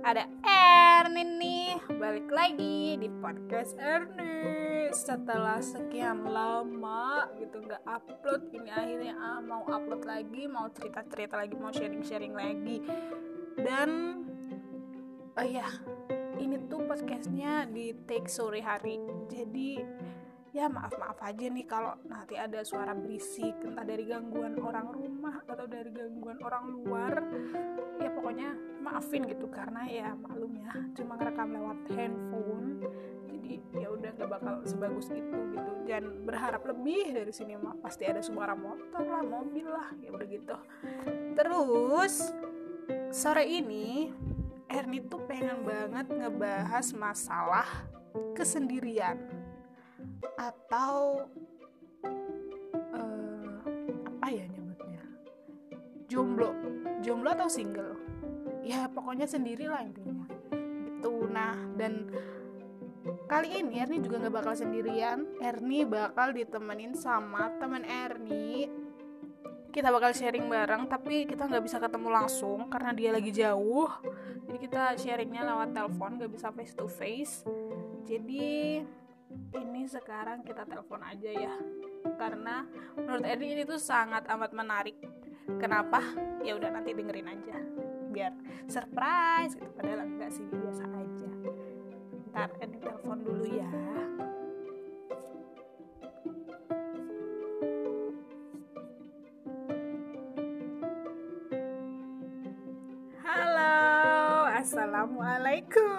ada Erni nih balik lagi di podcast Erni setelah sekian lama gitu nggak upload ini akhirnya ah, mau upload lagi mau cerita cerita lagi mau sharing sharing lagi. Dan oh ya ini tuh podcastnya di take sore hari. Jadi ya maaf maaf aja nih kalau nanti ada suara berisik entah dari gangguan orang rumah atau dari gangguan orang luar ya pokoknya maafin gitu karena ya maklum ya cuma ngerekam lewat handphone jadi ya udah gak bakal sebagus itu gitu. Dan berharap lebih dari sini mah pasti ada suara motor lah mobil lah ya udah gitu. Terus sore ini Erni tuh pengen banget ngebahas masalah kesendirian atau uh, apa ya nyebutnya? Jomblo jomblo atau single? Ya pokoknya sendiri lah intinya. Gitu. Nah dan kali ini Erni juga nggak bakal sendirian. Erni bakal ditemenin sama temen Erni kita bakal sharing bareng tapi kita nggak bisa ketemu langsung karena dia lagi jauh. Jadi kita sharingnya lewat telepon nggak bisa face to face. Jadi ini sekarang kita telepon aja ya. Karena menurut Edi ini tuh sangat amat menarik kenapa? Ya udah nanti dengerin aja. Biar surprise gitu. Padahal enggak sih biasa aja. Ntar Edi telepon dulu ya. Halo assalamualaikum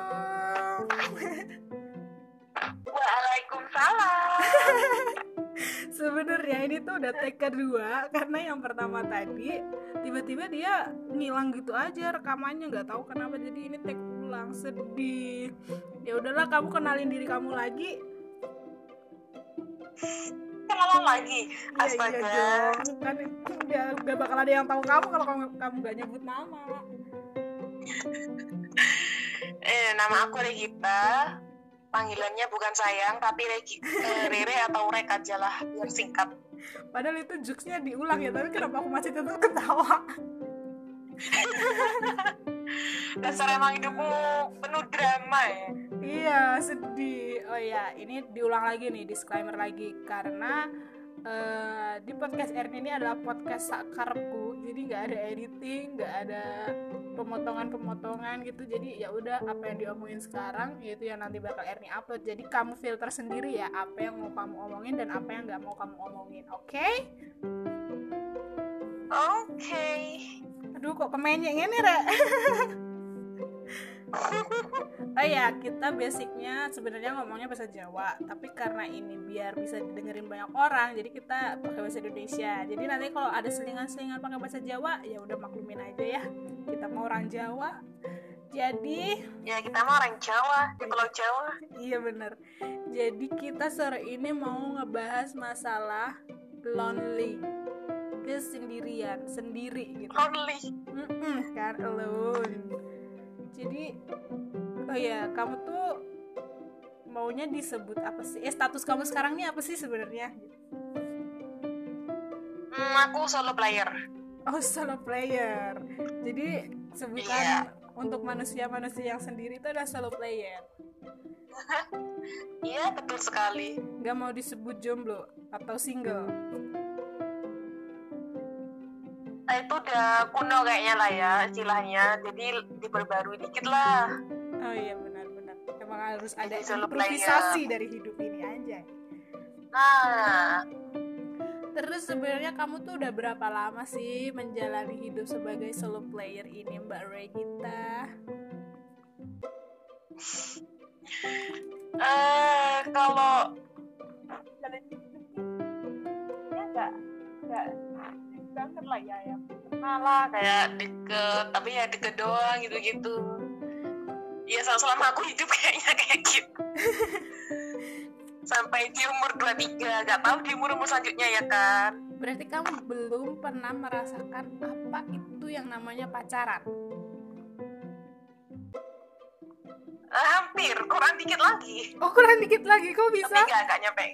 sebenarnya ini tuh udah take kedua karena yang pertama tadi tiba-tiba dia ngilang gitu aja rekamannya nggak tahu kenapa jadi ini take ulang sedih. Ya udahlah kamu kenalin diri kamu lagi. Kenalan lagi? Iya, astaga. Iya dong. kan ya gak bakal ada yang tahu kamu kalau kamu kamu gak nyebut nama. Eh nama aku Regita panggilannya bukan sayang tapi Regi, eh, Rere atau Rek aja lah biar singkat. Padahal itu jokesnya diulang ya tapi kenapa aku masih tetap ketawa? Dasar emang hidupmu penuh drama ya. Iya sedih. Oh ya ini diulang lagi nih disclaimer lagi. Karena uh, di podcast Erni ini adalah podcast sakarku jadi nggak ada editing nggak ada pemotongan-pemotongan gitu jadi ya udah apa yang diomongin sekarang yaitu yang nanti bakal Erni upload jadi kamu filter sendiri ya apa yang mau kamu omongin dan apa yang nggak mau kamu omongin oke okay? oke okay. aduh kok kemenyek ini rek oh ya kita basicnya sebenarnya ngomongnya bahasa Jawa tapi karena ini biar bisa didengerin banyak orang jadi kita pakai bahasa Indonesia. Jadi nanti kalau ada selingan-selingan pakai bahasa Jawa ya udah maklumin aja ya. Kita mau orang Jawa jadi ya kita mau orang Jawa di Pulau Jawa. Iya bener. Jadi kita sore ini mau ngebahas masalah lonely. Kesendirian sendiri gitu. Lonely. Mm -mm, kan alone jadi oh ya kamu tuh maunya disebut apa sih? Eh status kamu sekarang nih apa sih sebenarnya? Hmm, aku solo player. Oh solo player. Jadi sebutan yeah. untuk manusia-manusia yang sendiri itu adalah solo player. Iya betul sekali. Gak mau disebut jomblo atau single itu udah kuno kayaknya lah ya istilahnya. Jadi diperbarui dikit lah. Oh iya benar-benar emang harus ada improvisasi dari hidup ini aja. Nah. Terus sebenarnya kamu tuh udah berapa lama sih menjalani hidup sebagai solo player ini Mbak Regita? Eh uh, kalau ya enggak enggak banget lah ya ya pernah lah kayak deket tapi ya deket doang gitu gitu ya selama aku hidup kayaknya kayak gitu. Sampai di umur 23 gak tahu di umur umur selanjutnya ya kan berarti kamu belum pernah merasakan apa itu yang namanya pacaran? Uh, hampir kurang dikit lagi. Oh kurang dikit lagi kok bisa? Tapi gak, gak nyampe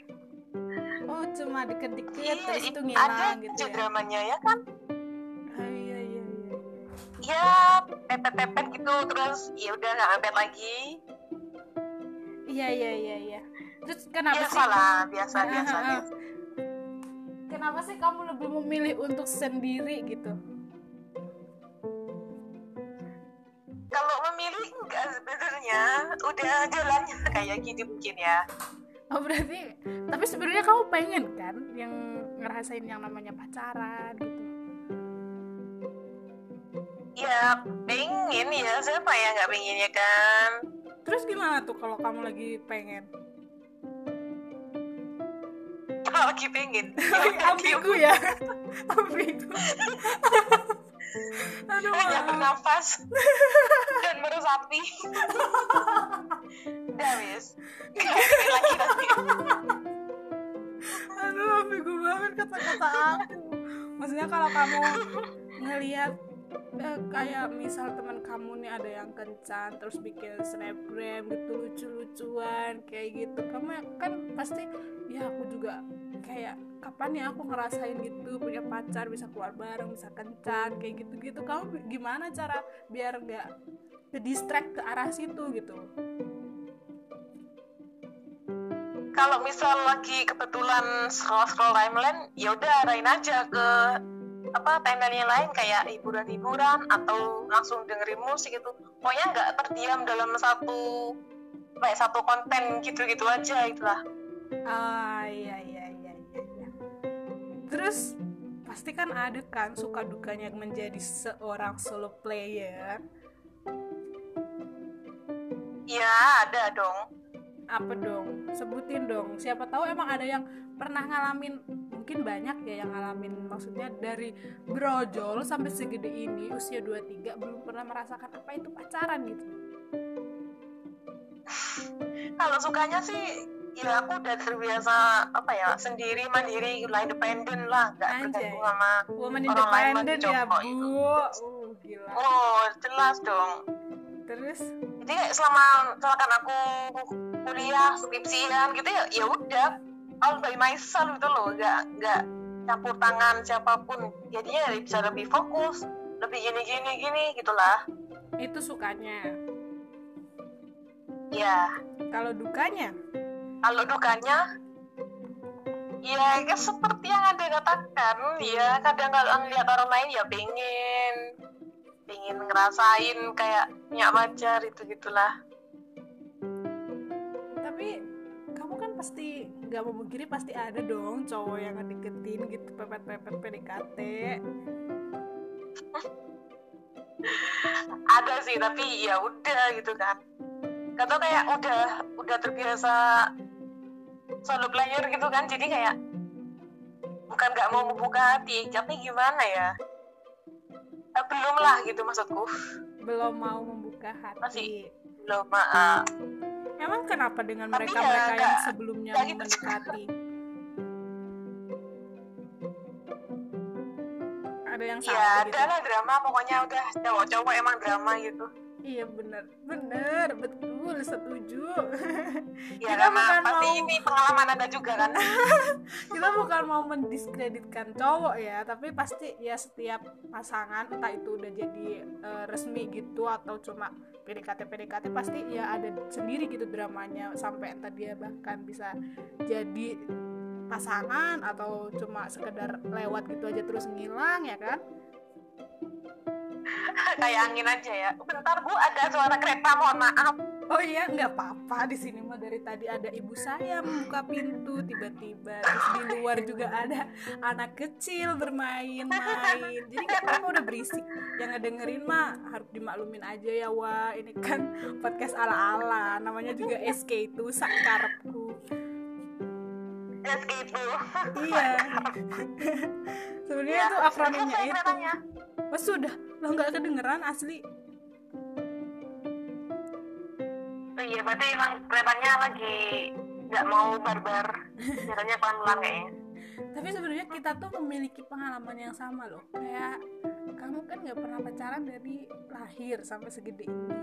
oh cuma deket-deket iya, terus itu ngilang ada gitu ya. dramanya ya kan? Oh, iya, iya, iya. ya pepet-pepet gitu terus ya udah nggak mepet lagi. Iya iya iya iya. Terus kenapa biasa sih lah biasa Ah, biasa, ah. biasa. kenapa sih kamu lebih memilih untuk sendiri gitu? Kalau memilih enggak sebenarnya. Udah jalannya kayak gini mungkin ya oh berarti tapi sebenarnya kamu pengen kan yang ngerasain yang namanya pacaran gitu? Ya pengen ya. Siapa ya nggak pengen ya kan? Terus gimana tuh kalau kamu lagi pengen? Kalau lagi pengen? Ambigu ya. Ambigu aduh hanya bernafas dan meresapi udah wis. Lagi nanti aduh ambigu banget kata-kata aku. Maksudnya kalau kamu ngelihat eh, kayak misal teman kamu nih ada yang kencan terus bikin snapgram gitu lucu-lucuan kayak gitu. Kamu ya kan pasti ya aku juga kayak kapan ya aku ngerasain gitu punya pacar bisa keluar bareng bisa kencan kayak gitu-gitu. Kamu gimana cara biar nggak ke distract ke arah situ gitu? Kalau misal lagi kebetulan scroll scroll timeline ya udah arahin aja ke apa timeline yang lain kayak hiburan-hiburan atau langsung dengerin musik gitu pokoknya nggak terdiam dalam satu kayak satu konten gitu-gitu aja itulah Ah iya iya iya iya. iya. Terus pasti kan ada kan suka dukanya menjadi seorang solo player. ya ada dong Apa dong? Sebutin dong. Siapa tahu emang ada yang pernah ngalamin mungkin banyak ya yang ngalamin maksudnya dari brojol sampai segede ini usia 23 belum pernah merasakan apa itu pacaran gitu. kalau sukanya sih ya aku udah terbiasa apa ya sendiri mandiri lah independen lah nggak tergantung sama Woman Orang lain independent mah ya, Bu. itu. Uh, gila. oh jelas dong Terus jadi selama misalkan aku kuliah skripsian gitu ya ya udah all by myself gitu loh. Nggak nggak campur tangan siapa pun. Jadinya bisa lebih fokus lebih gini gini gini gitulah. Itu sukanya. ya Kalau dukanya? Kalau dukanya ya kan seperti yang anda katakan ya kadang kalau ngeliat orang lain ya pengen pengen ngerasain kayak punya pacar itu gitulah. Tapi kamu kan pasti nggak memungkiri pasti ada dong cowok yang ngedeketin gitu pepet-pepet PDKT ada sih tapi ya udah gitu kan. Kata kayak udah udah terbiasa solo player gitu kan jadi kayak bukan nggak mau membuka hati. Tapi gimana ya? Eh, belum lah gitu maksudku. Belum mau membuka hati. Masih. belum maaf emang kenapa dengan Tapi mereka ya mereka yang sebelumnya nggak gitu mendekati? Ada yang ya salah ada gitu? lah drama pokoknya udah cowok-cowok emang drama gitu iya bener bener betul setuju. Ya Kita bukan pasti mau- ini pengalaman anda juga kan? Kita bukan mau mendiskreditkan cowok ya tapi pasti ya setiap pasangan entah itu udah jadi eh, resmi gitu atau cuma PDKT PDKT pasti ya ada sendiri gitu dramanya sampai entah dia bahkan bisa jadi pasangan atau cuma sekedar lewat gitu aja terus ngilang ya kan kayak angin aja ya. Bentar bu ada suara kereta mohon maaf. Oh iya nggak apa-apa. Di sini mah dari tadi ada ibu saya membuka pintu tiba-tiba di luar juga ada anak kecil bermain-main. Jadi nggak apa-apa udah berisik. Yang ngedengerin mah harus dimaklumin aja ya wah ini kan podcast ala-ala. Namanya juga SK itu sakarepku ya gitu iya. Sebenarnya itu akronimnya selesai itu. oh sudah. Lo nggak kedengeran asli. Oh iya, berarti emang keretanya lagi nggak mau barbar. Jalannya pelan-pelan kayaknya. Tapi sebenarnya kita tuh memiliki pengalaman yang sama loh. Kayak kamu kan nggak pernah pacaran dari lahir sampai segede ini.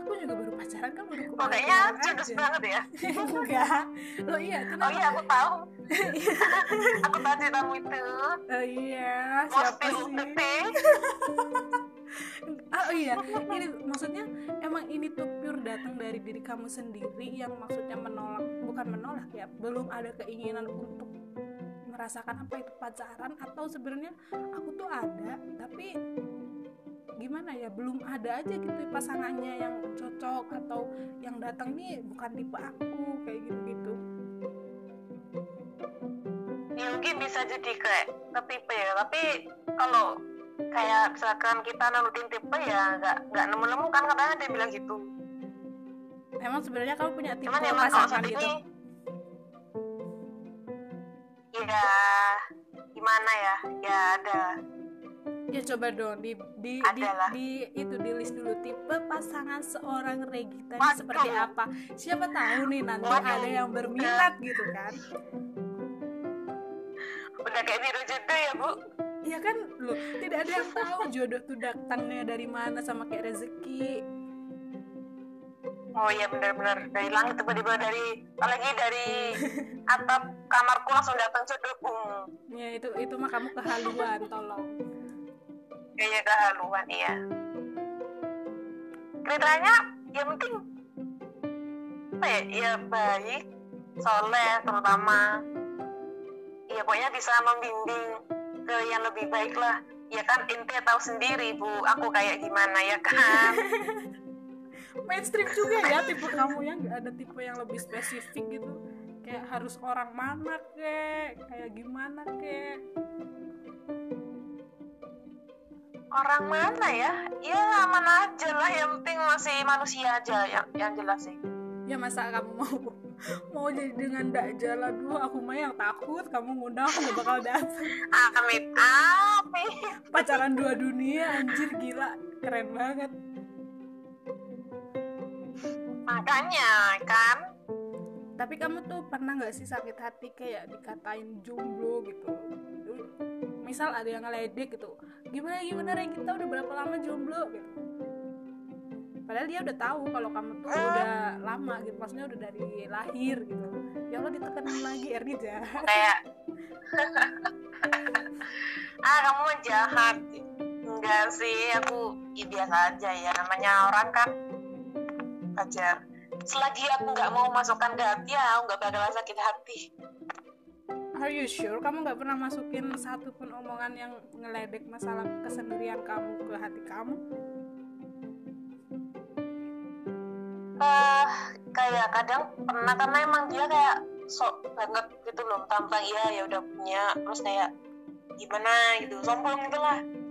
Aku juga baru pacaran kan baru Oh, kayaknya kemarin judes aja. banget ya. enggak. Lo iya Oh kenapa iya, aku tahu. aku tahu ceritamu itu. oh iya siapa sih? ah, oh iya. Ini maksudnya emang ini tuh pure datang dari diri kamu sendiri yang maksudnya menolak bukan menolak ya belum ada keinginan untuk merasakan apa itu pacaran atau sebenarnya aku tuh ada tapi gimana ya belum ada aja gitu pasangannya yang cocok atau yang datang nih bukan tipe aku kayak gitu gitu ya mungkin bisa jadi kayak ke tipe ya tapi kalau kayak misalkan kita nurutin tipe ya nggak nggak nemu nemu kan kadang dia bilang gitu. Emang sebenarnya kamu punya tipe cuman pasangan gitu? ini ya gimana ya? Ya ada. Ya coba dong di di di, Adalah. di itu di list dulu. Tipe pasangan seorang Regita Waduh. seperti apa? Siapa tahu nih nanti Waduh. ada yang berminat gitu kan? Udah kayak biru jodoh ya bu? Iya kan? Loh tidak ada yang tahu jodoh tuh datangnya dari mana sama kayak rezeki oh iya benar-benar. Dari langit tiba-tiba dari apalagi dari atap kamarku langsung datang jodoh bung. Ya itu itu mah kamu kehaluan tolong. Kayak kehaluan iya. Kriterianya ya penting apa ya ya baik soleh terutama. Ya pokoknya bisa membimbing ke yang lebih baik lah. Ya kan intinya tahu sendiri bu aku kayak gimana ya kan mainstream juga ya tipe kamu yang nggak ada tipe yang lebih spesifik gitu. Kayak harus orang mana kek kayak gimana kek orang mana ya? Ya mana aja lah yang penting masih manusia aja yang yang jelas sih. Ya masa kamu mau mau jadi dengan dak jalan dulu aku mah yang takut kamu ngundang aku gak bakal datang. Amit amit pacaran dua dunia anjir gila. Keren banget makanya kan? Tapi kamu tuh pernah nggak sih sakit hati kayak dikatain jomblo gitu? Misal ada yang ngeledek gitu gimana gimana Ren? Kita udah berapa lama jomblo? gitu. Padahal dia udah tahu kalau kamu tuh udah lama gitu maksudnya udah dari lahir gitu. Ya Allah ditekenin lagi Ernita kayak ah kamu jahat. Enggak sih aku ya biasa aja ya namanya orang kan aja selagi aku nggak mau masukkan ke hati ya aku nggak bakal sakit hati Are you sure kamu nggak pernah masukin satu pun omongan yang ngeledek masalah kesendirian kamu ke hati kamu? eh kayak kadang pernah karena emang dia kayak sok banget gitu loh tampang iya ya udah punya terus kayak gimana gitu sombong gitu lah Hmm.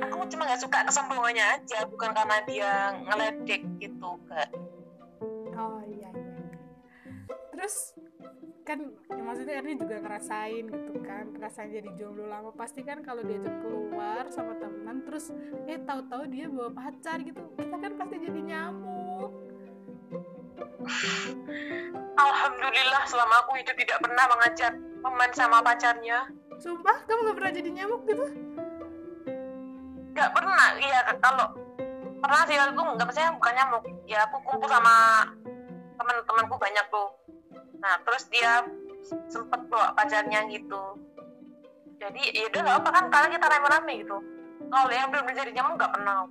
Aku cuma nggak suka kesombongannya aja bukan karena dia ngeledek gitu kak. Oh iya iya. iya. Terus kan ya maksudnya Erni juga ngerasain gitu kan ngerasain jadi jomblo lama. Pasti kan kalau diajak keluar sama teman terus eh tahu-tahu dia bawa pacar gitu kita kan pasti jadi nyamuk. Alhamdulillah selama aku hidup tidak pernah mengajak teman sama pacarnya. Sumpah kamu gak pernah jadi nyamuk gitu nggak pernah iya kalau pernah sih aku nggak percaya bukan nyamuk ya aku kumpul sama teman-temanku banyak tuh nah terus dia sempet bawa pacarnya gitu. Jadi ya udah apa kan karena kita rame-rame gitu. Kalau yang belum menjadi nyamuk nggak pernah.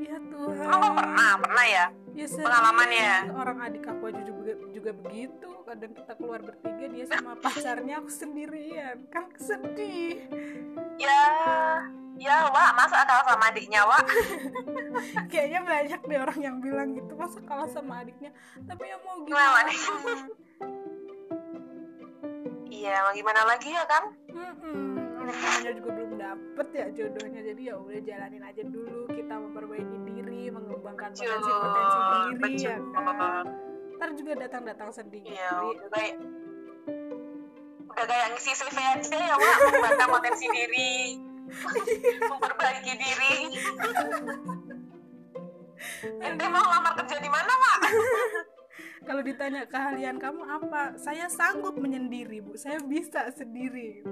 Ya Tuhan. Emang pernah? Pernah ya ya pengalaman ya? orang adik aku aja juga juga begitu. Kadang kita keluar bertiga dia sama pacarnya aku sendirian. Kan sedih. Ya ya wak. Masa kalah sama adiknya wak? Kayaknya banyak deh orang yang bilang gitu. Masa kalah sama adiknya? Tapi ya mau gimana? Nih? iya mau gimana lagi ya kan orang namanya juga belum dapet ya jodohnya. Jadi ya udah jalanin aja dulu. Kita memperbaiki diri mengembangkan Betul, potensi potensi diri ya kan. Ntar juga datang-datang sendiri Iya, udah kayak udah kayak ngisi CV aja ya, Wak, mengembangkan potensi diri, memperbaiki diri. Ente mau lamar kerja di mana, Wak? kalau ditanya keahlian kamu apa saya sanggup menyendiri bu. Saya bisa sendiri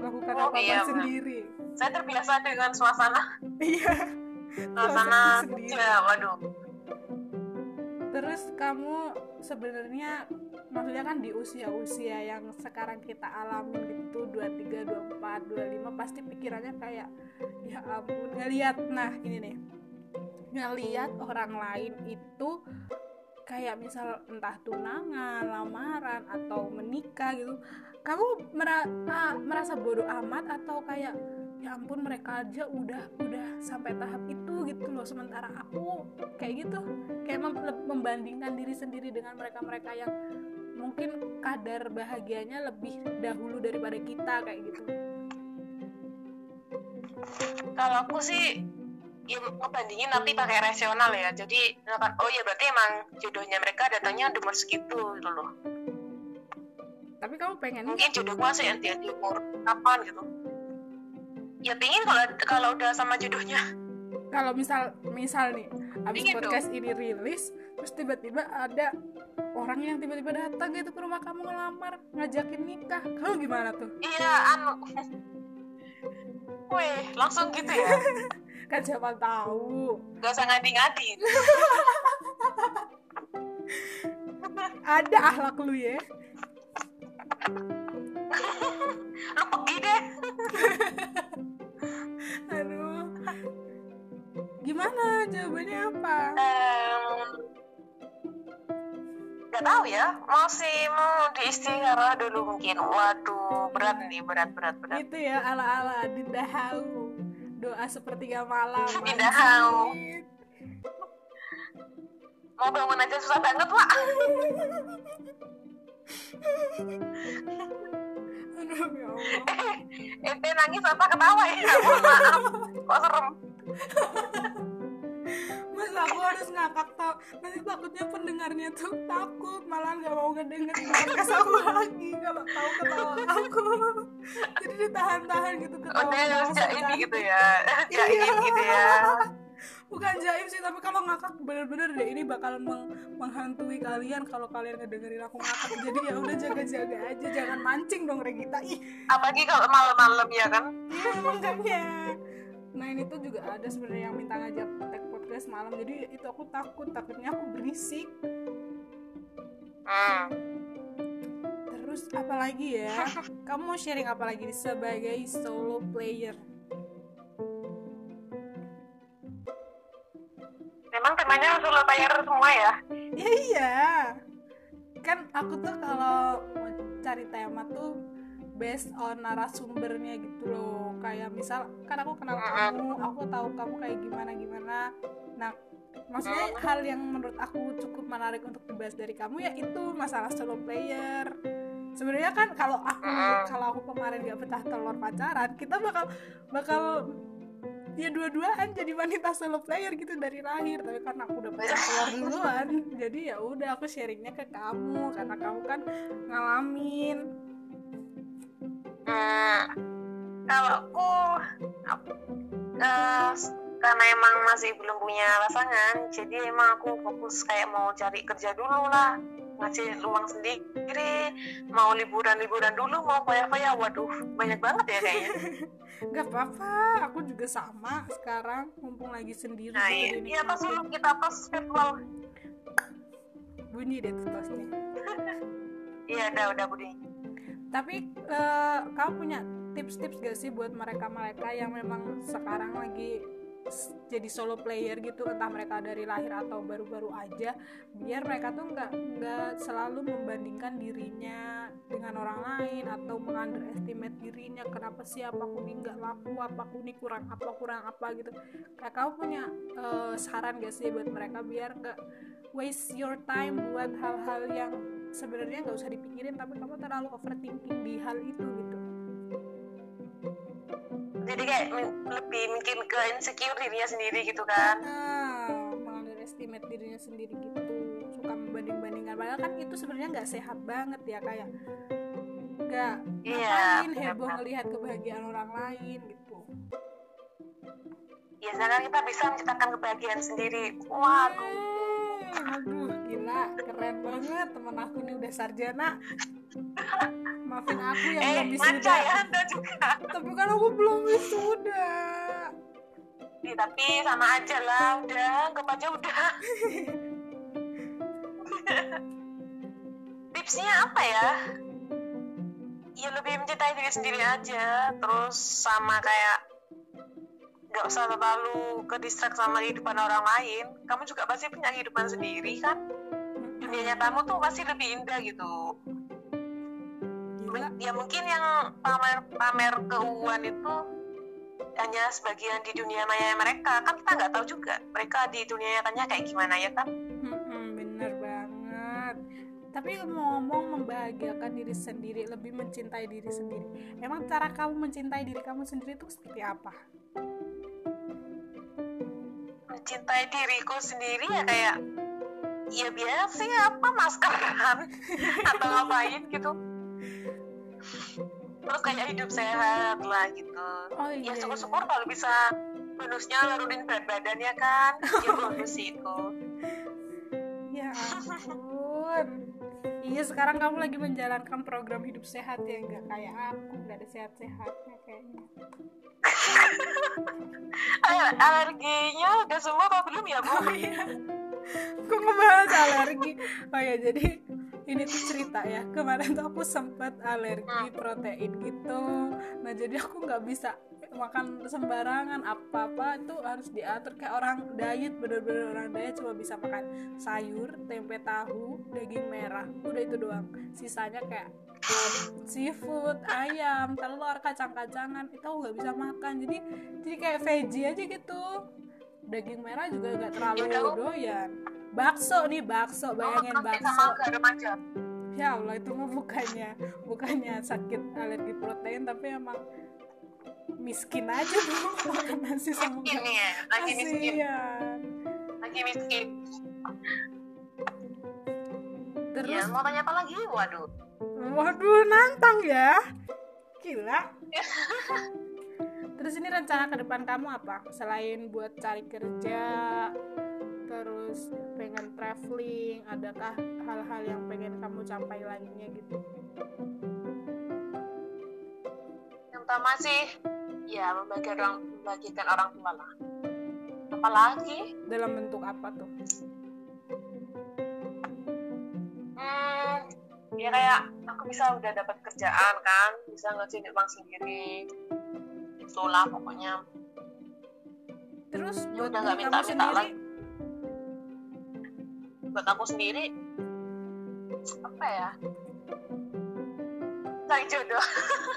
melakukan Oh, apa apa iya, sendiri. Saya terbiasa dengan suasana. Iya. Suasana sendiri. kerja, waduh. Terus kamu sebenarnya maksudnya kan di usia-usia yang sekarang kita alamin gitu 23, 24, 25 pasti pikirannya kayak ya ampun ngelihat nah ini nih. Ngeliat orang lain itu kayak misal entah tunangan, lamaran atau menikah gitu, kamu mera merasa bodoh amat atau kayak ya ampun mereka aja udah udah sampai tahap itu gitu loh sementara aku kayak gitu. Kayak mem- membandingkan diri sendiri dengan mereka-mereka yang mungkin kadar bahagianya lebih dahulu daripada kita kayak gitu. Kalau aku sih ya ngebandingin tapi pakai rasional ya. Jadi oh ya berarti emang jodohnya mereka datangnya umur segitu gitu loh tapi kamu pengen mungkin jodohku masih yang dia di umur kapan gitu. Ya pingin kalau kalau udah sama jodohnya. Kalau misal misal nih abis Ingin podcast ini rilis terus tiba-tiba ada orang yang tiba-tiba datang gitu ke rumah kamu ngelamar ngajakin nikah. Kamu gimana tuh? Iya anu. Wih, langsung gitu ya? Kan siapa tahu. Gak usah ngadi-ngadi. Ada akhlak lu ya lu pergi deh. Aduh. Gimana? Jawabannya apa? Em, nggak tahu ya. Masih mau diistihara dulu mungkin. Waduh berat nih berat berat berat. Itu ya ala ala Dinda Hau doa sepertiga malam. Dinda Hau. mau bangun aja susah banget pak aduh ya Allah. Ente nangis apa? Ketawa ya? Maaf kok serem? Mas aku harus ngakak tau. Nanti takutnya pendengarnya tuh takut. Malah gak mau ngedengerin podcast aku lagi Kalau tahu ketawa aku. Jadi ditahan-tahan gitu ketawa udah harus ketawa jaim segan. gitu ya. Jaim gitu ya Bukan jaim sih Tapi kalau ngakak bener-bener deh Ini bakal meng- menghantui kalian Kalau kalian ngedengerin aku ngakak. Jadi ya udah jaga-jaga aja Jangan mancing dong Regita. Ih. Apalagi kalau malam-malam ya kan? Iya makanya Nah ini tuh juga ada sebenarnya yang minta ngajak tag podcast malam. Jadi itu aku takut Takutnya aku berisik. Hmm. Terus apa lagi ya? Kamu mau sharing apa lagi sebagai solo player? Memang temanya solo player semua ya Ya iya. Kan aku tuh kalau mau cari tema tuh based on narasumbernya gitu loh. Kayak misal kan aku kenal kamu, aku tahu kamu kayak gimana gimana. Nah, maksudnya hal yang menurut aku cukup menarik untuk dibahas dari kamu ya itu masalah solo player. Sebenarnya kan kalau aku kalau aku kemarin gak pecah telur pacaran, kita bakal bakal ya dua-duaan jadi wanita solo player gitu dari lahir. Tapi karena aku udah pecah telur duluan jadi ya udah aku sharingnya ke kamu. Karena kamu kan ngalamin. Hmm, kalau aku aku, eh, karena emang masih belum punya pasangan, jadi emang aku fokus kayak mau cari kerja dulu lah, ngasih uang sendiri, mau liburan-liburan dulu, mau foya-foya, waduh banyak banget ya kayaknya. gak apa-apa aku juga sama sekarang mumpung lagi sendiri Nah iya, iya pas dulu kita pas virtual, bunyi deh tuh tosnya iya udah udah budi. tapi eh, kamu punya tips-tips gak sih buat mereka-mereka yang memang sekarang lagi jadi solo player gitu entah mereka dari lahir atau baru-baru aja biar mereka tuh nggak nggak selalu membandingkan dirinya dengan orang lain atau mengunderestimate dirinya kenapa sih apa aku nih nggak laku apa nih kurang apa kurang apa gitu. Kayak kamu punya eh, saran gak sih buat mereka biar nggak waste your time buat hal-hal yang sebenarnya nggak usah dipikirin tapi kamu terlalu overthinking di hal itu gitu Jadi kayak lebih mungkin ke insecure dirinya sendiri gitu kan. nah mengunderestimate dirinya sendiri gitu suka membanding-bandingkan padahal kan itu sebenarnya nggak sehat banget ya kayak nggak Iya, ngapain heboh ngelihat kebahagiaan orang lain gitu Ya sekarang kita bisa menciptakan kebahagiaan sendiri. Waduh. Aduh gila keren banget temen aku nih udah sarjana maafin aku yang Eh, belum wisuda ya Anda juga. tapi kan aku belum wisuda Ya, tapi sama aja lah, udah, anggap aja udah. Tipsnya apa ya? Ya lebih mencintai diri sendiri aja, terus sama kayak nggak usah terlalu ke distract sama kehidupan orang lain kamu juga pasti punya kehidupan sendiri kan dunia nyatamu tuh pasti lebih indah gitu. Ya mungkin yang pamer pamer keuangan itu hanya sebagian di dunia maya mereka. Kan kita nggak tahu juga mereka di dunia nyatanya kayak gimana ya kan? Mm-mm, bener banget. Tapi ngomong membahagiakan diri sendiri lebih mencintai diri sendiri. Emang cara kamu mencintai diri kamu sendiri itu seperti apa? Mencintai diriku sendiri ya kayak ya biasa sih apa maskeran atau ngapain gitu terus kayak hidup sehat lah gitu. Oh iya ya syukur-syukur kalau bisa bonusnya nurunin berat badan ya kan ya bonus itu ya ampun. Iya sekarang kamu lagi menjalankan program hidup sehat ya nggak kayak aku nggak ada sehat-sehatnya kayaknya. Alerginya udah semua apa belum ya bu? Oh iya. Kok ngebahas alergi. Oh ya jadi ini tuh cerita ya kemarin tuh aku sempat alergi protein gitu. Nah jadi aku nggak bisa makan sembarangan apa apa itu harus diatur. Kayak orang diet bener-bener orang diet cuma bisa makan sayur tempe tahu daging merah udah itu doang. Sisanya kayak um, seafood ayam telur kacang-kacangan itu aku nggak bisa makan. Jadi jadi kayak veggie aja gitu daging merah juga nggak terlalu Ya doyan. Bakso nih bakso. Bayangin Oh, bakso. ya Allah itu mah bukannya bukannya sakit alergi protein tapi emang miskin aja tuh makan nasi sama miskin ya lagi miskin. Lagi miskin. Terus? Ya mau tanya apa lagi? Waduh. Waduh nantang ya. Gila terus ini rencana ke depan kamu apa? Selain buat cari kerja terus pengen traveling adakah hal-hal yang pengen kamu capai lainnya gitu? Yang pertama sih ya membagikan orang membagikan orang tua lah. Apalagi? Dalam bentuk apa tuh? Hmm, ya kayak aku bisa udah dapat kerjaan kan bisa ngasihin uang sendiri itulah pokoknya. Terus Ya udah, nggak minta- minta lagi. buat aku sendiri apa ya? Cari jodoh.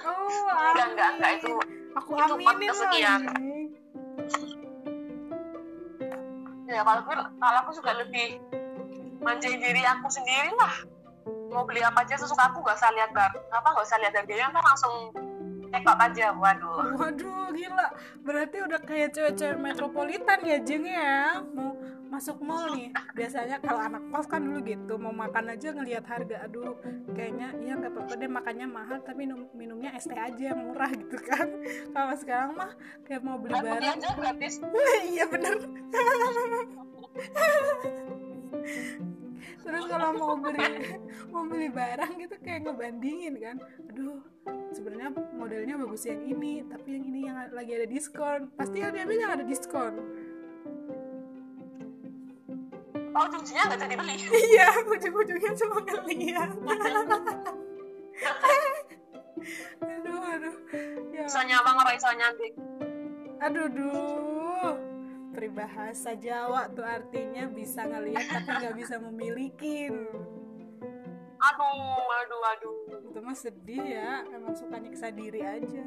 Oh enggak enggak enggak itu aku itu aminin kesekian. lagi ya kalau aku kalau aku juga lebih manjain diri aku sendiri lah mau beli apa aja sesuka aku gak usah lihat bar apa gak usah lihat harganya kan langsung out aja waduh. Waduh gila. Berarti udah kayak cewek-cewek metropolitan ya Jeng ya? Mau masuk mall nih. Biasanya kalau anak kos kan dulu gitu Mau makan aja ngelihat harga. Aduh kayaknya iya nggak apa-apa deh makannya mahal Tapi minum, minumnya es teh aja yang murah gitu kan. Kalau sekarang mah kayak mau beli kan barang. aja gratis. Iya bener Terus kalau mau beli mau beli barang gitu kayak ngebandingin kan. Aduh sebenarnya modelnya bagus yang ini tapi yang ini yang lagi ada diskon. Pasti yang diambil yang ada diskon. Oh ujungnya nggak jadi beli. Iya ujung-ujungnya cuma ngeliat. Aduh aduh. Ya bisa nyawang apa bisa nyantik aduh duh peribahasa Jawa tuh artinya bisa ngelihat tapi nggak bisa memilikin aduh aduh aduh. Itu mah sedih ya emang suka nyiksa diri aja.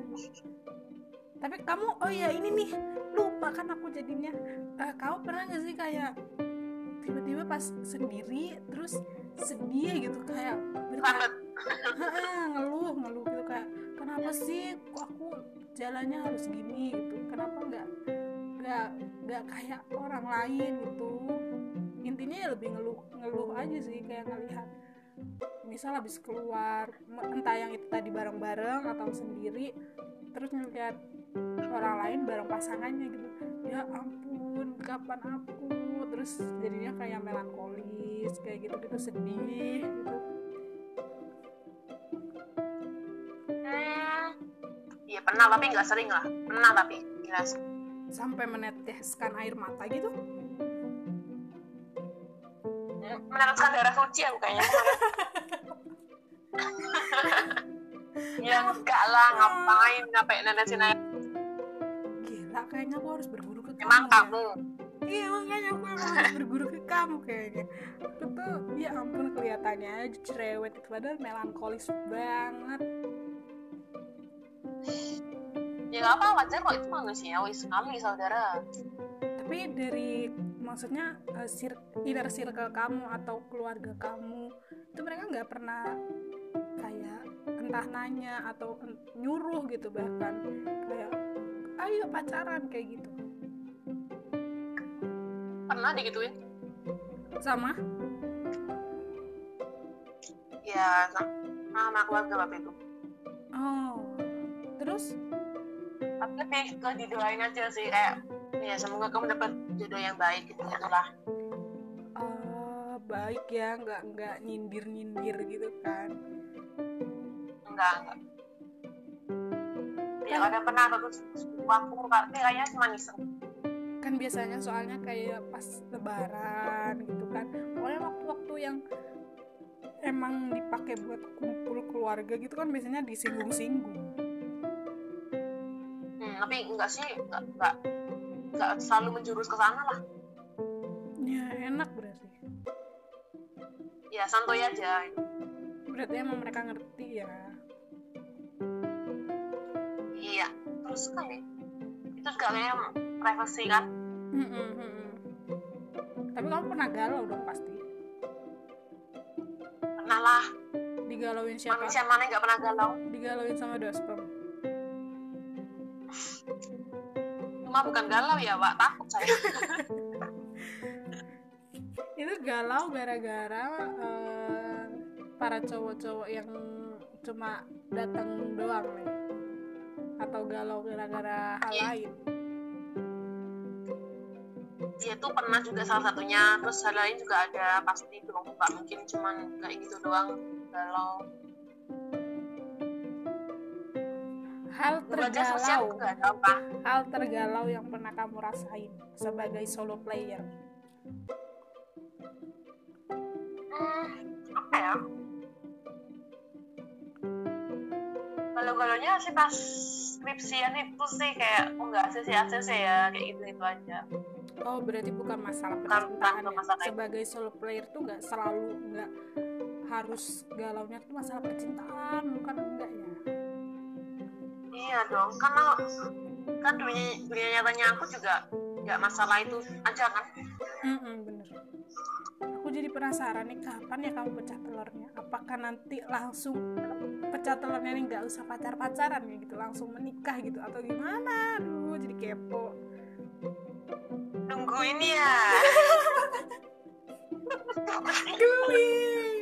Tapi kamu oh ya ini nih lupa kan aku jadinya. Eh, kamu pernah gak sih kayak tiba-tiba pas sendiri terus sedih gitu kayak banget. Ngeluh ngeluh gitu kayak kenapa sih kok aku jalannya harus gini? gitu. Kenapa nggak nggak nggak kayak orang lain gitu. Intinya ya lebih ngeluh ngeluh aja sih kayak ngelihat misal habis keluar entah yang itu tadi bareng-bareng atau sendiri terus ngeliat orang lain bareng pasangannya gitu. Ya ampun kapan aku? Terus jadinya kayak melankolis kayak gitu gitu sedih gitu. Hmm, iya pernah tapi nggak sering lah. Pernah tapi jelas sampai meneteskan air mata gitu? Meneteskan darah suci aku kayaknya. Ya enggak lah ngapain ngapain netesin air? Gila kayaknya aku harus berguru ke emang kamu ya." kamu? Iya makanya aku emang harus berguru ke kamu kayaknya. Aku tuh ya ampun kelihatannya aja cerewet itu padahal melankolis banget ya nggak apa wajar kok itu manusiawi sekali saudara. Tapi dari maksudnya eh, sir- inner circle kamu atau keluarga kamu itu mereka nggak pernah kayak entah nanya atau nyuruh gitu bahkan kayak ayo pacaran kayak gitu. Pernah digituin? Sama? Ya sama keluarga waktu itu. Oh terus tapi lebih ke didoain aja sih kayak ya semoga kamu dapat jodoh yang baik gitu gitulah. Oh baik ya nggak nggak nyindir nyindir gitu kan? Enggak enggak. Ya ada pernah aku aku tapi kayaknya cuma iseng. Kan biasanya soalnya kayak pas lebaran gitu kan. Pokoknya waktu-waktu yang emang dipakai buat kumpul keluarga gitu kan biasanya disinggung-singgung tapi enggak sih enggak enggak enggak selalu menjurus ke sana lah. Ya enak berarti. Ya santuy aja. Berarti emang mereka ngerti ya. Iya terus sekali itu juga kayak privacy kan? Mm-mm, mm-mm. tapi kamu pernah galau dong pasti. Pernah lah. Digalauin siapa? Manusia mana nggak pernah galau? Digalauin sama dospem cuma bukan galau ya pak takut saya. Itu galau gara-gara eh, para cowok-cowok yang cuma datang doang nih. Atau galau gara-gara hal Iya. lain. Dia tuh pernah juga salah satunya. Terus hal lain juga ada. Pasti dong nggak mungkin cuman kayak gitu doang. Galau hal tergalau. hal tergalau yang pernah kamu rasain sebagai solo player? Hmm, apa ya? Galau-galaunya sih pas skripsian itu sih kayak oh nggak ACC ya kayak gitu itu aja. Oh berarti bukan masalah percintaan ya? masalah sebagai solo player tuh nggak selalu nggak harus galaunya tuh masalah percintaan bukan enggak iya dong karena kan dunia dunia nyatanya aku juga nggak masalah itu aja kan? Mm-mm, bener. Aku jadi penasaran nih kapan ya kamu pecah telurnya? Apakah nanti langsung pecah telurnya nih nggak usah pacar pacaran ya gitu langsung menikah gitu atau gimana? Aduh jadi kepo. Tunggu ini ya. Geli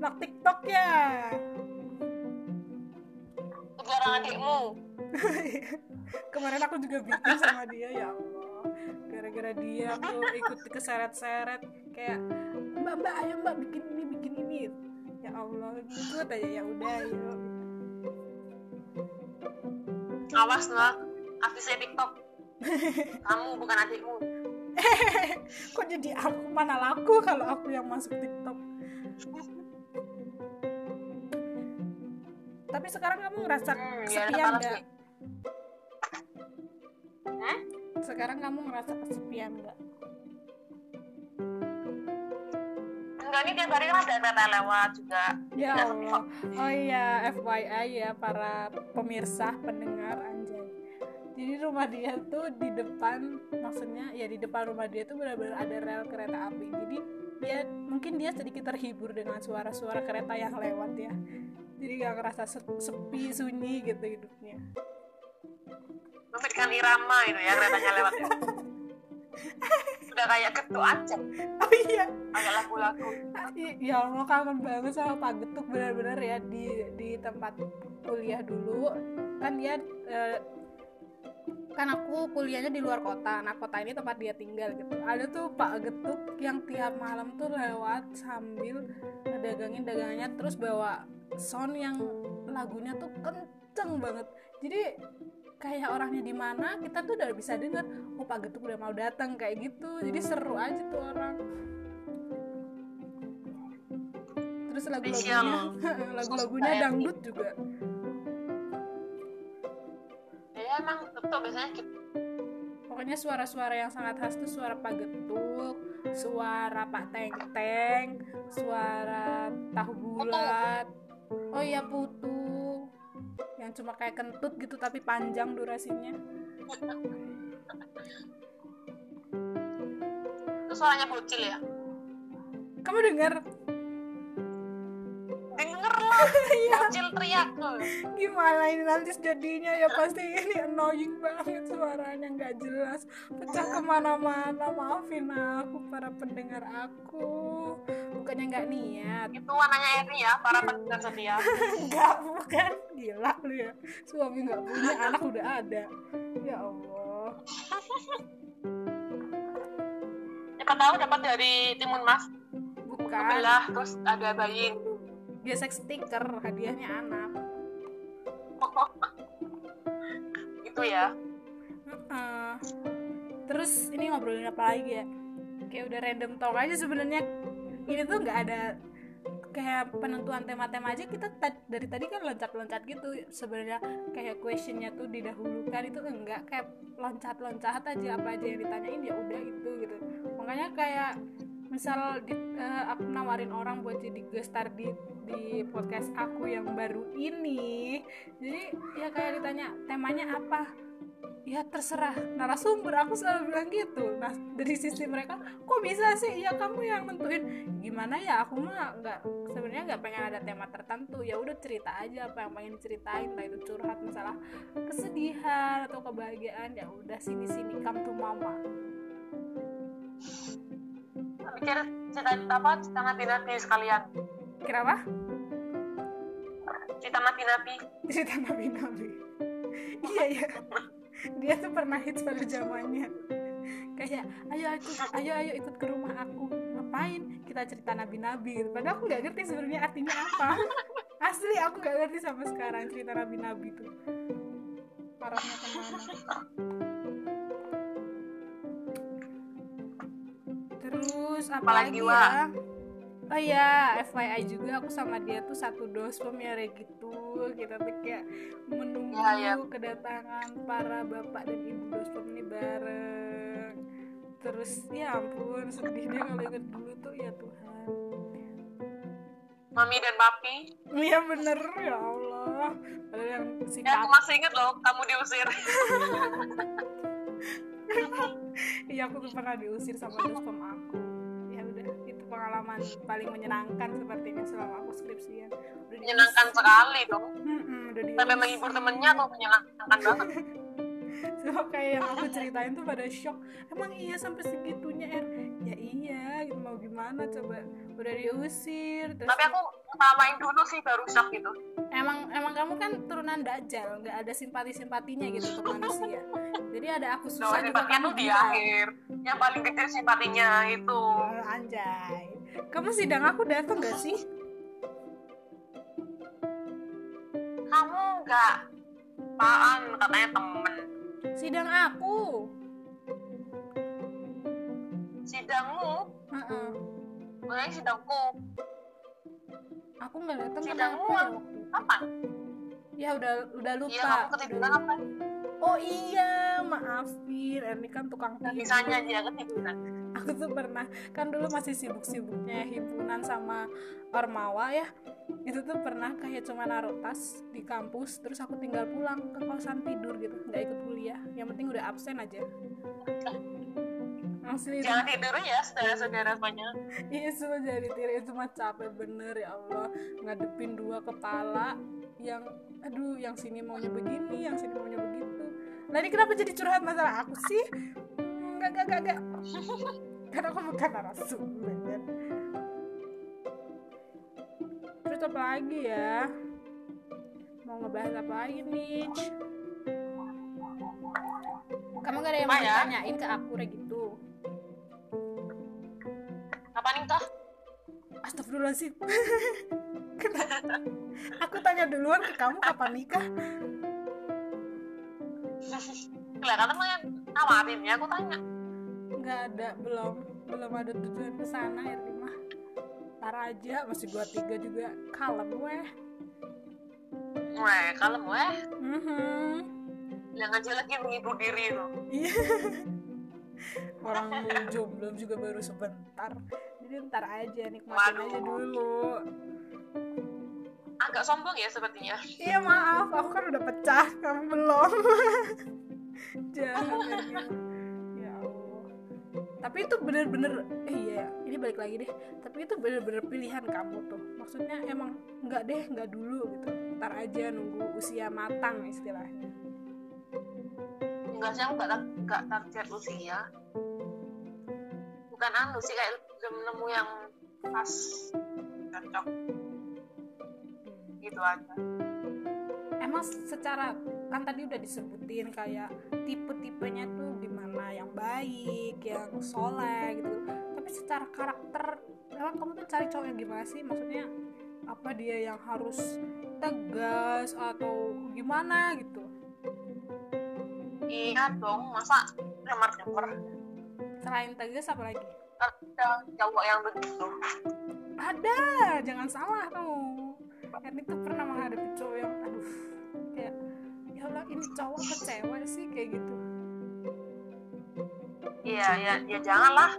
nak tiktok ya? Sekarang adikmu. Kemarin aku juga bikin sama dia ya Allah. Gara-gara dia aku ikut keseret-seret kayak mbak mbak ayo mbak bikin ini bikin ini. Ya Allah ikut aja ya udah yuk. Awas lah habisnya tiktok. Kamu bukan adikmu. Kok jadi aku? Mana laku kalau aku yang masuk TikTok tapi sekarang kamu ngerasa Hmm, kesepian nggak? Nih. Hah? sekarang kamu ngerasa kesepian nggak? Enggak ini tiap hari kan ada kereta lewat juga. Ya Nggak Allah. Oh iya FYI ya para pemirsa pendengar anjay. Jadi rumah dia tuh di depan maksudnya ya di depan rumah dia tuh benar-benar ada rel kereta api. Jadi dia mungkin dia sedikit terhibur dengan suara-suara kereta yang lewat ya jadi gak ngerasa se- sepi sunyi gitu hidupnya. Memberikan irama itu ya keretanya lewat ya. udah kayak ketuk aja. Oh iya. Agak lagu-lagu. Ya Allah kangen banget sama Pak Getuk benar-benar ya di di tempat kuliah dulu. Kan dia eh, kan aku kuliahnya di luar kota. Nah kota ini tempat dia tinggal gitu. Ada tuh Pak Getuk yang tiap malam tuh lewat sambil ngedagangin dagangannya terus bawa sound yang lagunya tuh kenceng banget. Jadi kayak orangnya di mana kita tuh udah bisa dengar oh Pak Getuk udah mau datang kayak gitu. Jadi seru aja tuh orang. Terus lagu-lagunya lagu-lagunya dangdut juga. Emang tuh biasanya pokoknya suara-suara yang sangat khas tuh suara Pak Getuk suara Pak Teng Teng suara tahu bulat oh iya putu. Yang cuma kayak kentut gitu tapi panjang durasinya. Itu suaranya bocil ya? Kamu dengar denger lah. Bocil teriak tuh. Gimana ini nanti jadinya ya? Pasti ini annoying banget suaranya nggak jelas. Pecah ke mana-mana. Maafin aku para pendengar aku bukannya nggak niat? Itu warnanya Eri ya para pendengar setia. Nggak bukan. Gila lu ya. Suami nggak punya anak udah ada. Ya allah. Siapa tahu dapat dari timun mas. Bukan. Belah terus ada bayi. Dia sex sticker hadiahnya anak. Itu ya. Heeh. terus ini ngobrolin apa lagi ya? Kayak udah random talk aja sebenarnya ini tuh nggak ada kayak penentuan tema-tema aja. Kita ta- dari tadi kan loncat-loncat gitu. Sebenarnya kayak questionnya tuh didahulukan. Itu enggak. Kayak loncat-loncat aja. Apa aja yang ditanyain ya udah itu gitu. Makanya kayak misal di, eh, aku nawarin orang buat jadi guest star di di podcast aku yang baru ini. Jadi ya kayak ditanya temanya apa ya terserah. Narasumber aku selalu bilang gitu. Nah dari sisi mereka kok bisa sih? Ya kamu yang nentuin. Gimana ya? Aku mah nggak sebenarnya nggak pengen ada tema tertentu. Ya udah cerita aja apa yang pengen diceritain. Entah itu curhat masalah kesedihan atau kebahagiaan. Ya udah sini sini come to mama. Mikir cerita apa cerita mati nabi sekalian. Kenapa cerita mati nabi. Cerita nabi nabi. Iya iya dia tuh pernah hits pada zamannya. Kayak ayo ikut ayo ayo ikut ke rumah aku. Ngapain kita cerita nabi nabi padahal aku nggak ngerti sebenarnya artinya apa. Asli aku nggak ngerti sampai sekarang cerita nabi nabi tuh. Parahnya ke mana terus apa Apalagi, lagi ya Oh iya, FYI juga aku sama dia tuh satu dospem ya kayak gitu. Kita tuh kayak menunggu Ya, ya. kedatangan para bapak dan ibu dospem ini bareng. Terus ya ampun sedih deh kalau inget dulu tuh ya Tuhan. mami dan papi Iya bener ya Allah. Padahal yang si ya aku masih inget loh kamu diusir Iya aku tuh pernah diusir sama dospem aku. Pengalaman paling menyenangkan sepertinya selama aku skripsian. Udah menyenangkan sekali dong. Mm-mm, udah sampai menghibur temennya tuh menyenangkan banget. Semua kayak yang aku ceritain tuh pada shock. Emang iya sampai segitunya Er? Ya iya gitu. Mau gimana? Coba Udah diusir terus tapi aku utamain dulu sih baru shock gitu. Emang emang kamu kan turunan dajal nggak ada simpati-simpatinya gitu ke manusia. Jadi ada aku susah juga simpatinya kamu di akhir. Yang paling gede simpatinya itu Anjay. Kamu sidang aku datang gak sih? kamu nggak apaan katanya temen. Sidang aku. Sidangmu? Heeh. gue sidangku. Aku nggak datang Sidangmu apa? Ya udah udah lupa. Iya kamu ketiduran apa Oh iya, maafin. Erni kan tukang tidur. bisanya dia ketiduran Aku tuh pernah, kan dulu masih sibuk-sibuknya himpunan sama Ormawa ya. Itu tuh pernah kayak cuma naruh tas di kampus, terus aku tinggal pulang ke kosan tidur gitu, nggak ikut kuliah. Yang penting udah absen aja. Asli jangan tidur ya saudara-saudara semuanya iya semua jadi tidur itu mah capek bener ya Allah ngadepin dua kepala yang aduh yang sini maunya begini yang sini maunya begitu nah ini kenapa jadi curhat masalah aku sih enggak enggak enggak enggak. Karena aku bukan narasumber terus apa lagi ya? Mau ngebahas apa lagi nih kamu gak ada yang mau ya? ditanyain ke aku kayak gitu? Apa nih toh? Astagfirullahaladzim? Aku tanya duluan ke kamu kapan nikah. Kelihatan mah yang nawarin ya aku tanya Nggak ada, belum Belum ada tujuan ke sana ya mah Ntar aja, masih 23 juga Kalem weh Weh, kalem weh Mhm. bilang aja lagi menghibur diri loh Iya. Orang jomblo juga baru sebentar. Jadi ntar aja nikmatin Waduh. aja dulu. agak sombong ya sepertinya Iya maaf, aku kan udah pecah, kamu belum. Ernia. Ya Allah. Tapi itu bener-bener, eh iya, ini balik lagi deh. Tapi itu bener-bener pilihan kamu tuh. Maksudnya emang nggak deh, nggak dulu gitu. Ntar aja nunggu usia matang istilahnya. enggak sih aku nggak tar- nggak target usia bukan anu sih kayak belum nemu yang pas cocok gitu aja Emang secara kan tadi udah disebutin kayak tipe-tipenya tuh gimana yang baik, yang soleh gitu. Tapi secara karakter, emang kamu tuh cari cowok yang gimana sih? Maksudnya apa dia yang harus tegas atau gimana gitu? iya dong masa nyamar nyamar Selain tegas apa lagi? ada cowok yang begitu Ada, jangan salah tuh. Erni tuh ini cowok ke cewek sih kayak gitu. iya ya ya janganlah.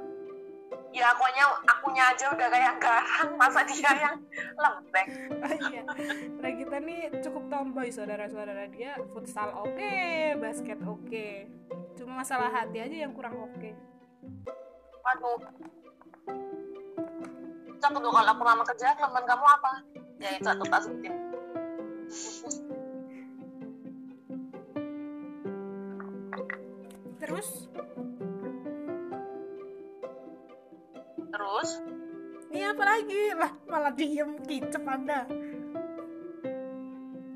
Ya akunya akunya aja udah kayak garang. Masa dia yang lembek? Oh iya, Regita nih cukup tomboy saudara-saudara dia. Futsal oke, basket oke. Cuma masalah hati aja yang kurang oke. waduh. Cak tuh kalau aku lama kerja teman kamu apa? Ya itu aku tak sebutin Terus, terus ini apa lagi? Lah, malah diem kicep Anda.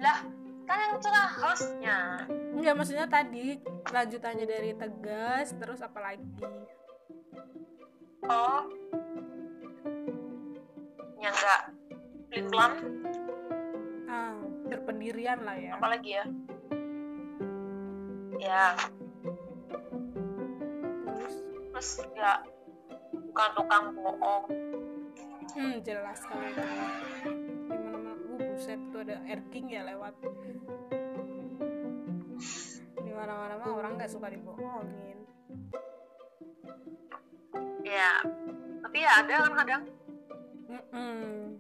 lah kan yang cerah hostnya Enggak, maksudnya tadi lanjutannya dari tegas, terus apa lagi? oh yang enggak pelan Ah, berpendirian lah ya. apa lagi ya ya Terus, ya bukan tukang bohong hmm, jelas kalau itu. Di mana-mana, uh, buset tuh ada erking ya lewat. Di mana-mana mah orang nggak suka dibohongin. ya tapi ya ada kan kadang Mm-mm.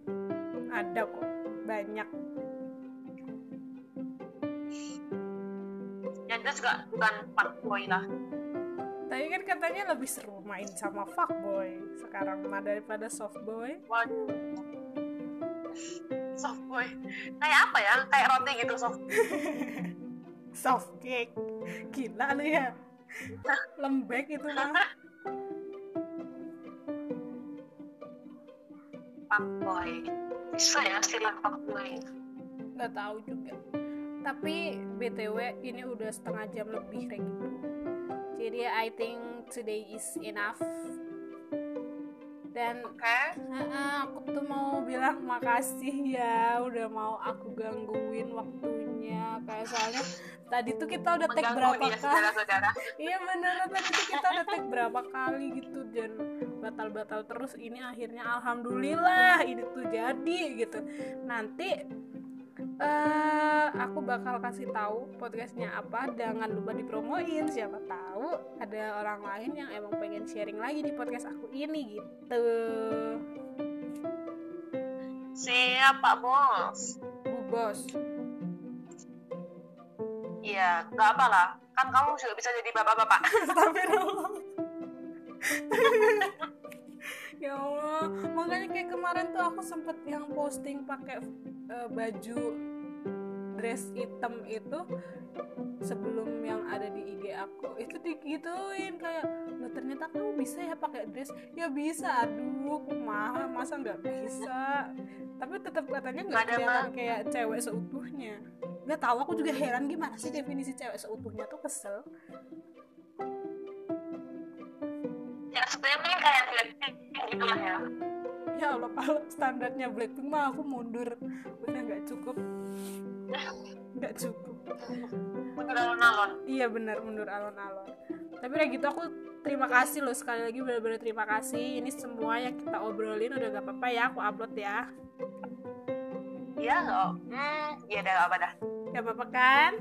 Ada kok, banyak. yang jelas juga bukan fuckboy lah Tapi kan katanya lebih seru main sama fuckboy sekarang mah daripada softboy. waduh softboy kayak apa ya kayak roti gitu soft Soft cake. Gila lu ya. Lembek itu mah. fuckboy bisa ya istilah fuckboy Nggak tahu juga. Tapi BTW ini udah setengah jam lebih kayak gitu. Jadi I think today is enough. Dan oke. Nah, aku tuh mau bilang makasih ya udah mau aku gangguin waktunya. Kayak soalnya tadi tuh kita udah tag berapa ya kali iya beneran tadi tuh kita udah tag berapa kali gitu dan batal-batal terus. Ini akhirnya alhamdulillah ini tuh jadi gitu. Nanti eh aku bakal kasih tahu podcastnya apa jangan lupa dipromoin. Siapa tahu ada orang lain yang emang pengen sharing lagi di podcast aku ini gitu. Siap pak bos. Bu bos. Iya nggak apa lah. Kan kamu juga bisa jadi bapak-bapak. Astagfirullah. Ya Allah. Makanya kayak kemarin tuh aku sempet yang posting pakai eh, baju dress hitam itu sebelum yang ada di IG aku itu digituin kayak lo ternyata kamu bisa ya pakai dress. Ya bisa aduh kumaha masa nggak bisa? Tapi tetap katanya nggak kelihatan kayak cewek seutuhnya. Nggak tahu aku juga heran gimana sih definisi cewek seutuhnya tuh kesel? Ya sebenarnya kayak gitu lah ya. Ya Allah kalau standarnya Blackpink mah aku mundur. Udah nggak cukup nggak cukup. Mundur alon-alon. Iya benar mundur alon-alon. Tapi udah gitu aku terima kasih loh sekali lagi benar-benar terima kasih. Ini semua yang kita obrolin udah gak apa-apa ya aku upload ya. Iya nggak hmm iya dah nggak apa dah. Gak apa-apa kan?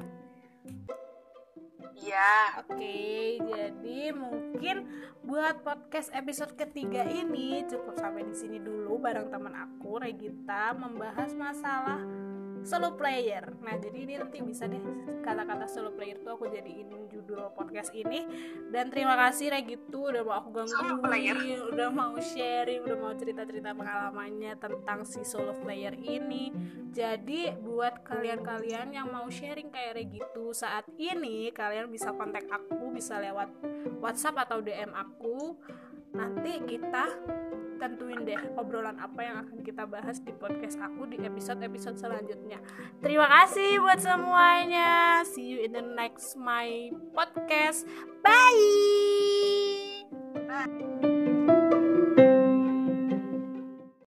Iya. Oke, jadi mungkin buat podcast episode ketiga ini cukup sampai di sini dulu bareng teman aku Regita membahas masalah solo player. Nah, jadi ini nanti bisa deh kata-kata solo player tuh aku jadiin judul podcast ini. Dan terima kasih Regitu udah mau aku gangguin, udah mau sharing, udah mau cerita-cerita pengalamannya tentang si solo player ini. Jadi buat kalian-kalian yang mau sharing kayak Regitu saat ini, kalian bisa kontak aku, bisa lewat WhatsApp atau DM aku. Nanti kita tentuin deh obrolan apa yang akan kita bahas di podcast aku di episode-episode selanjutnya. Terima kasih buat semuanya. See you in the next my podcast. Bye. Bye.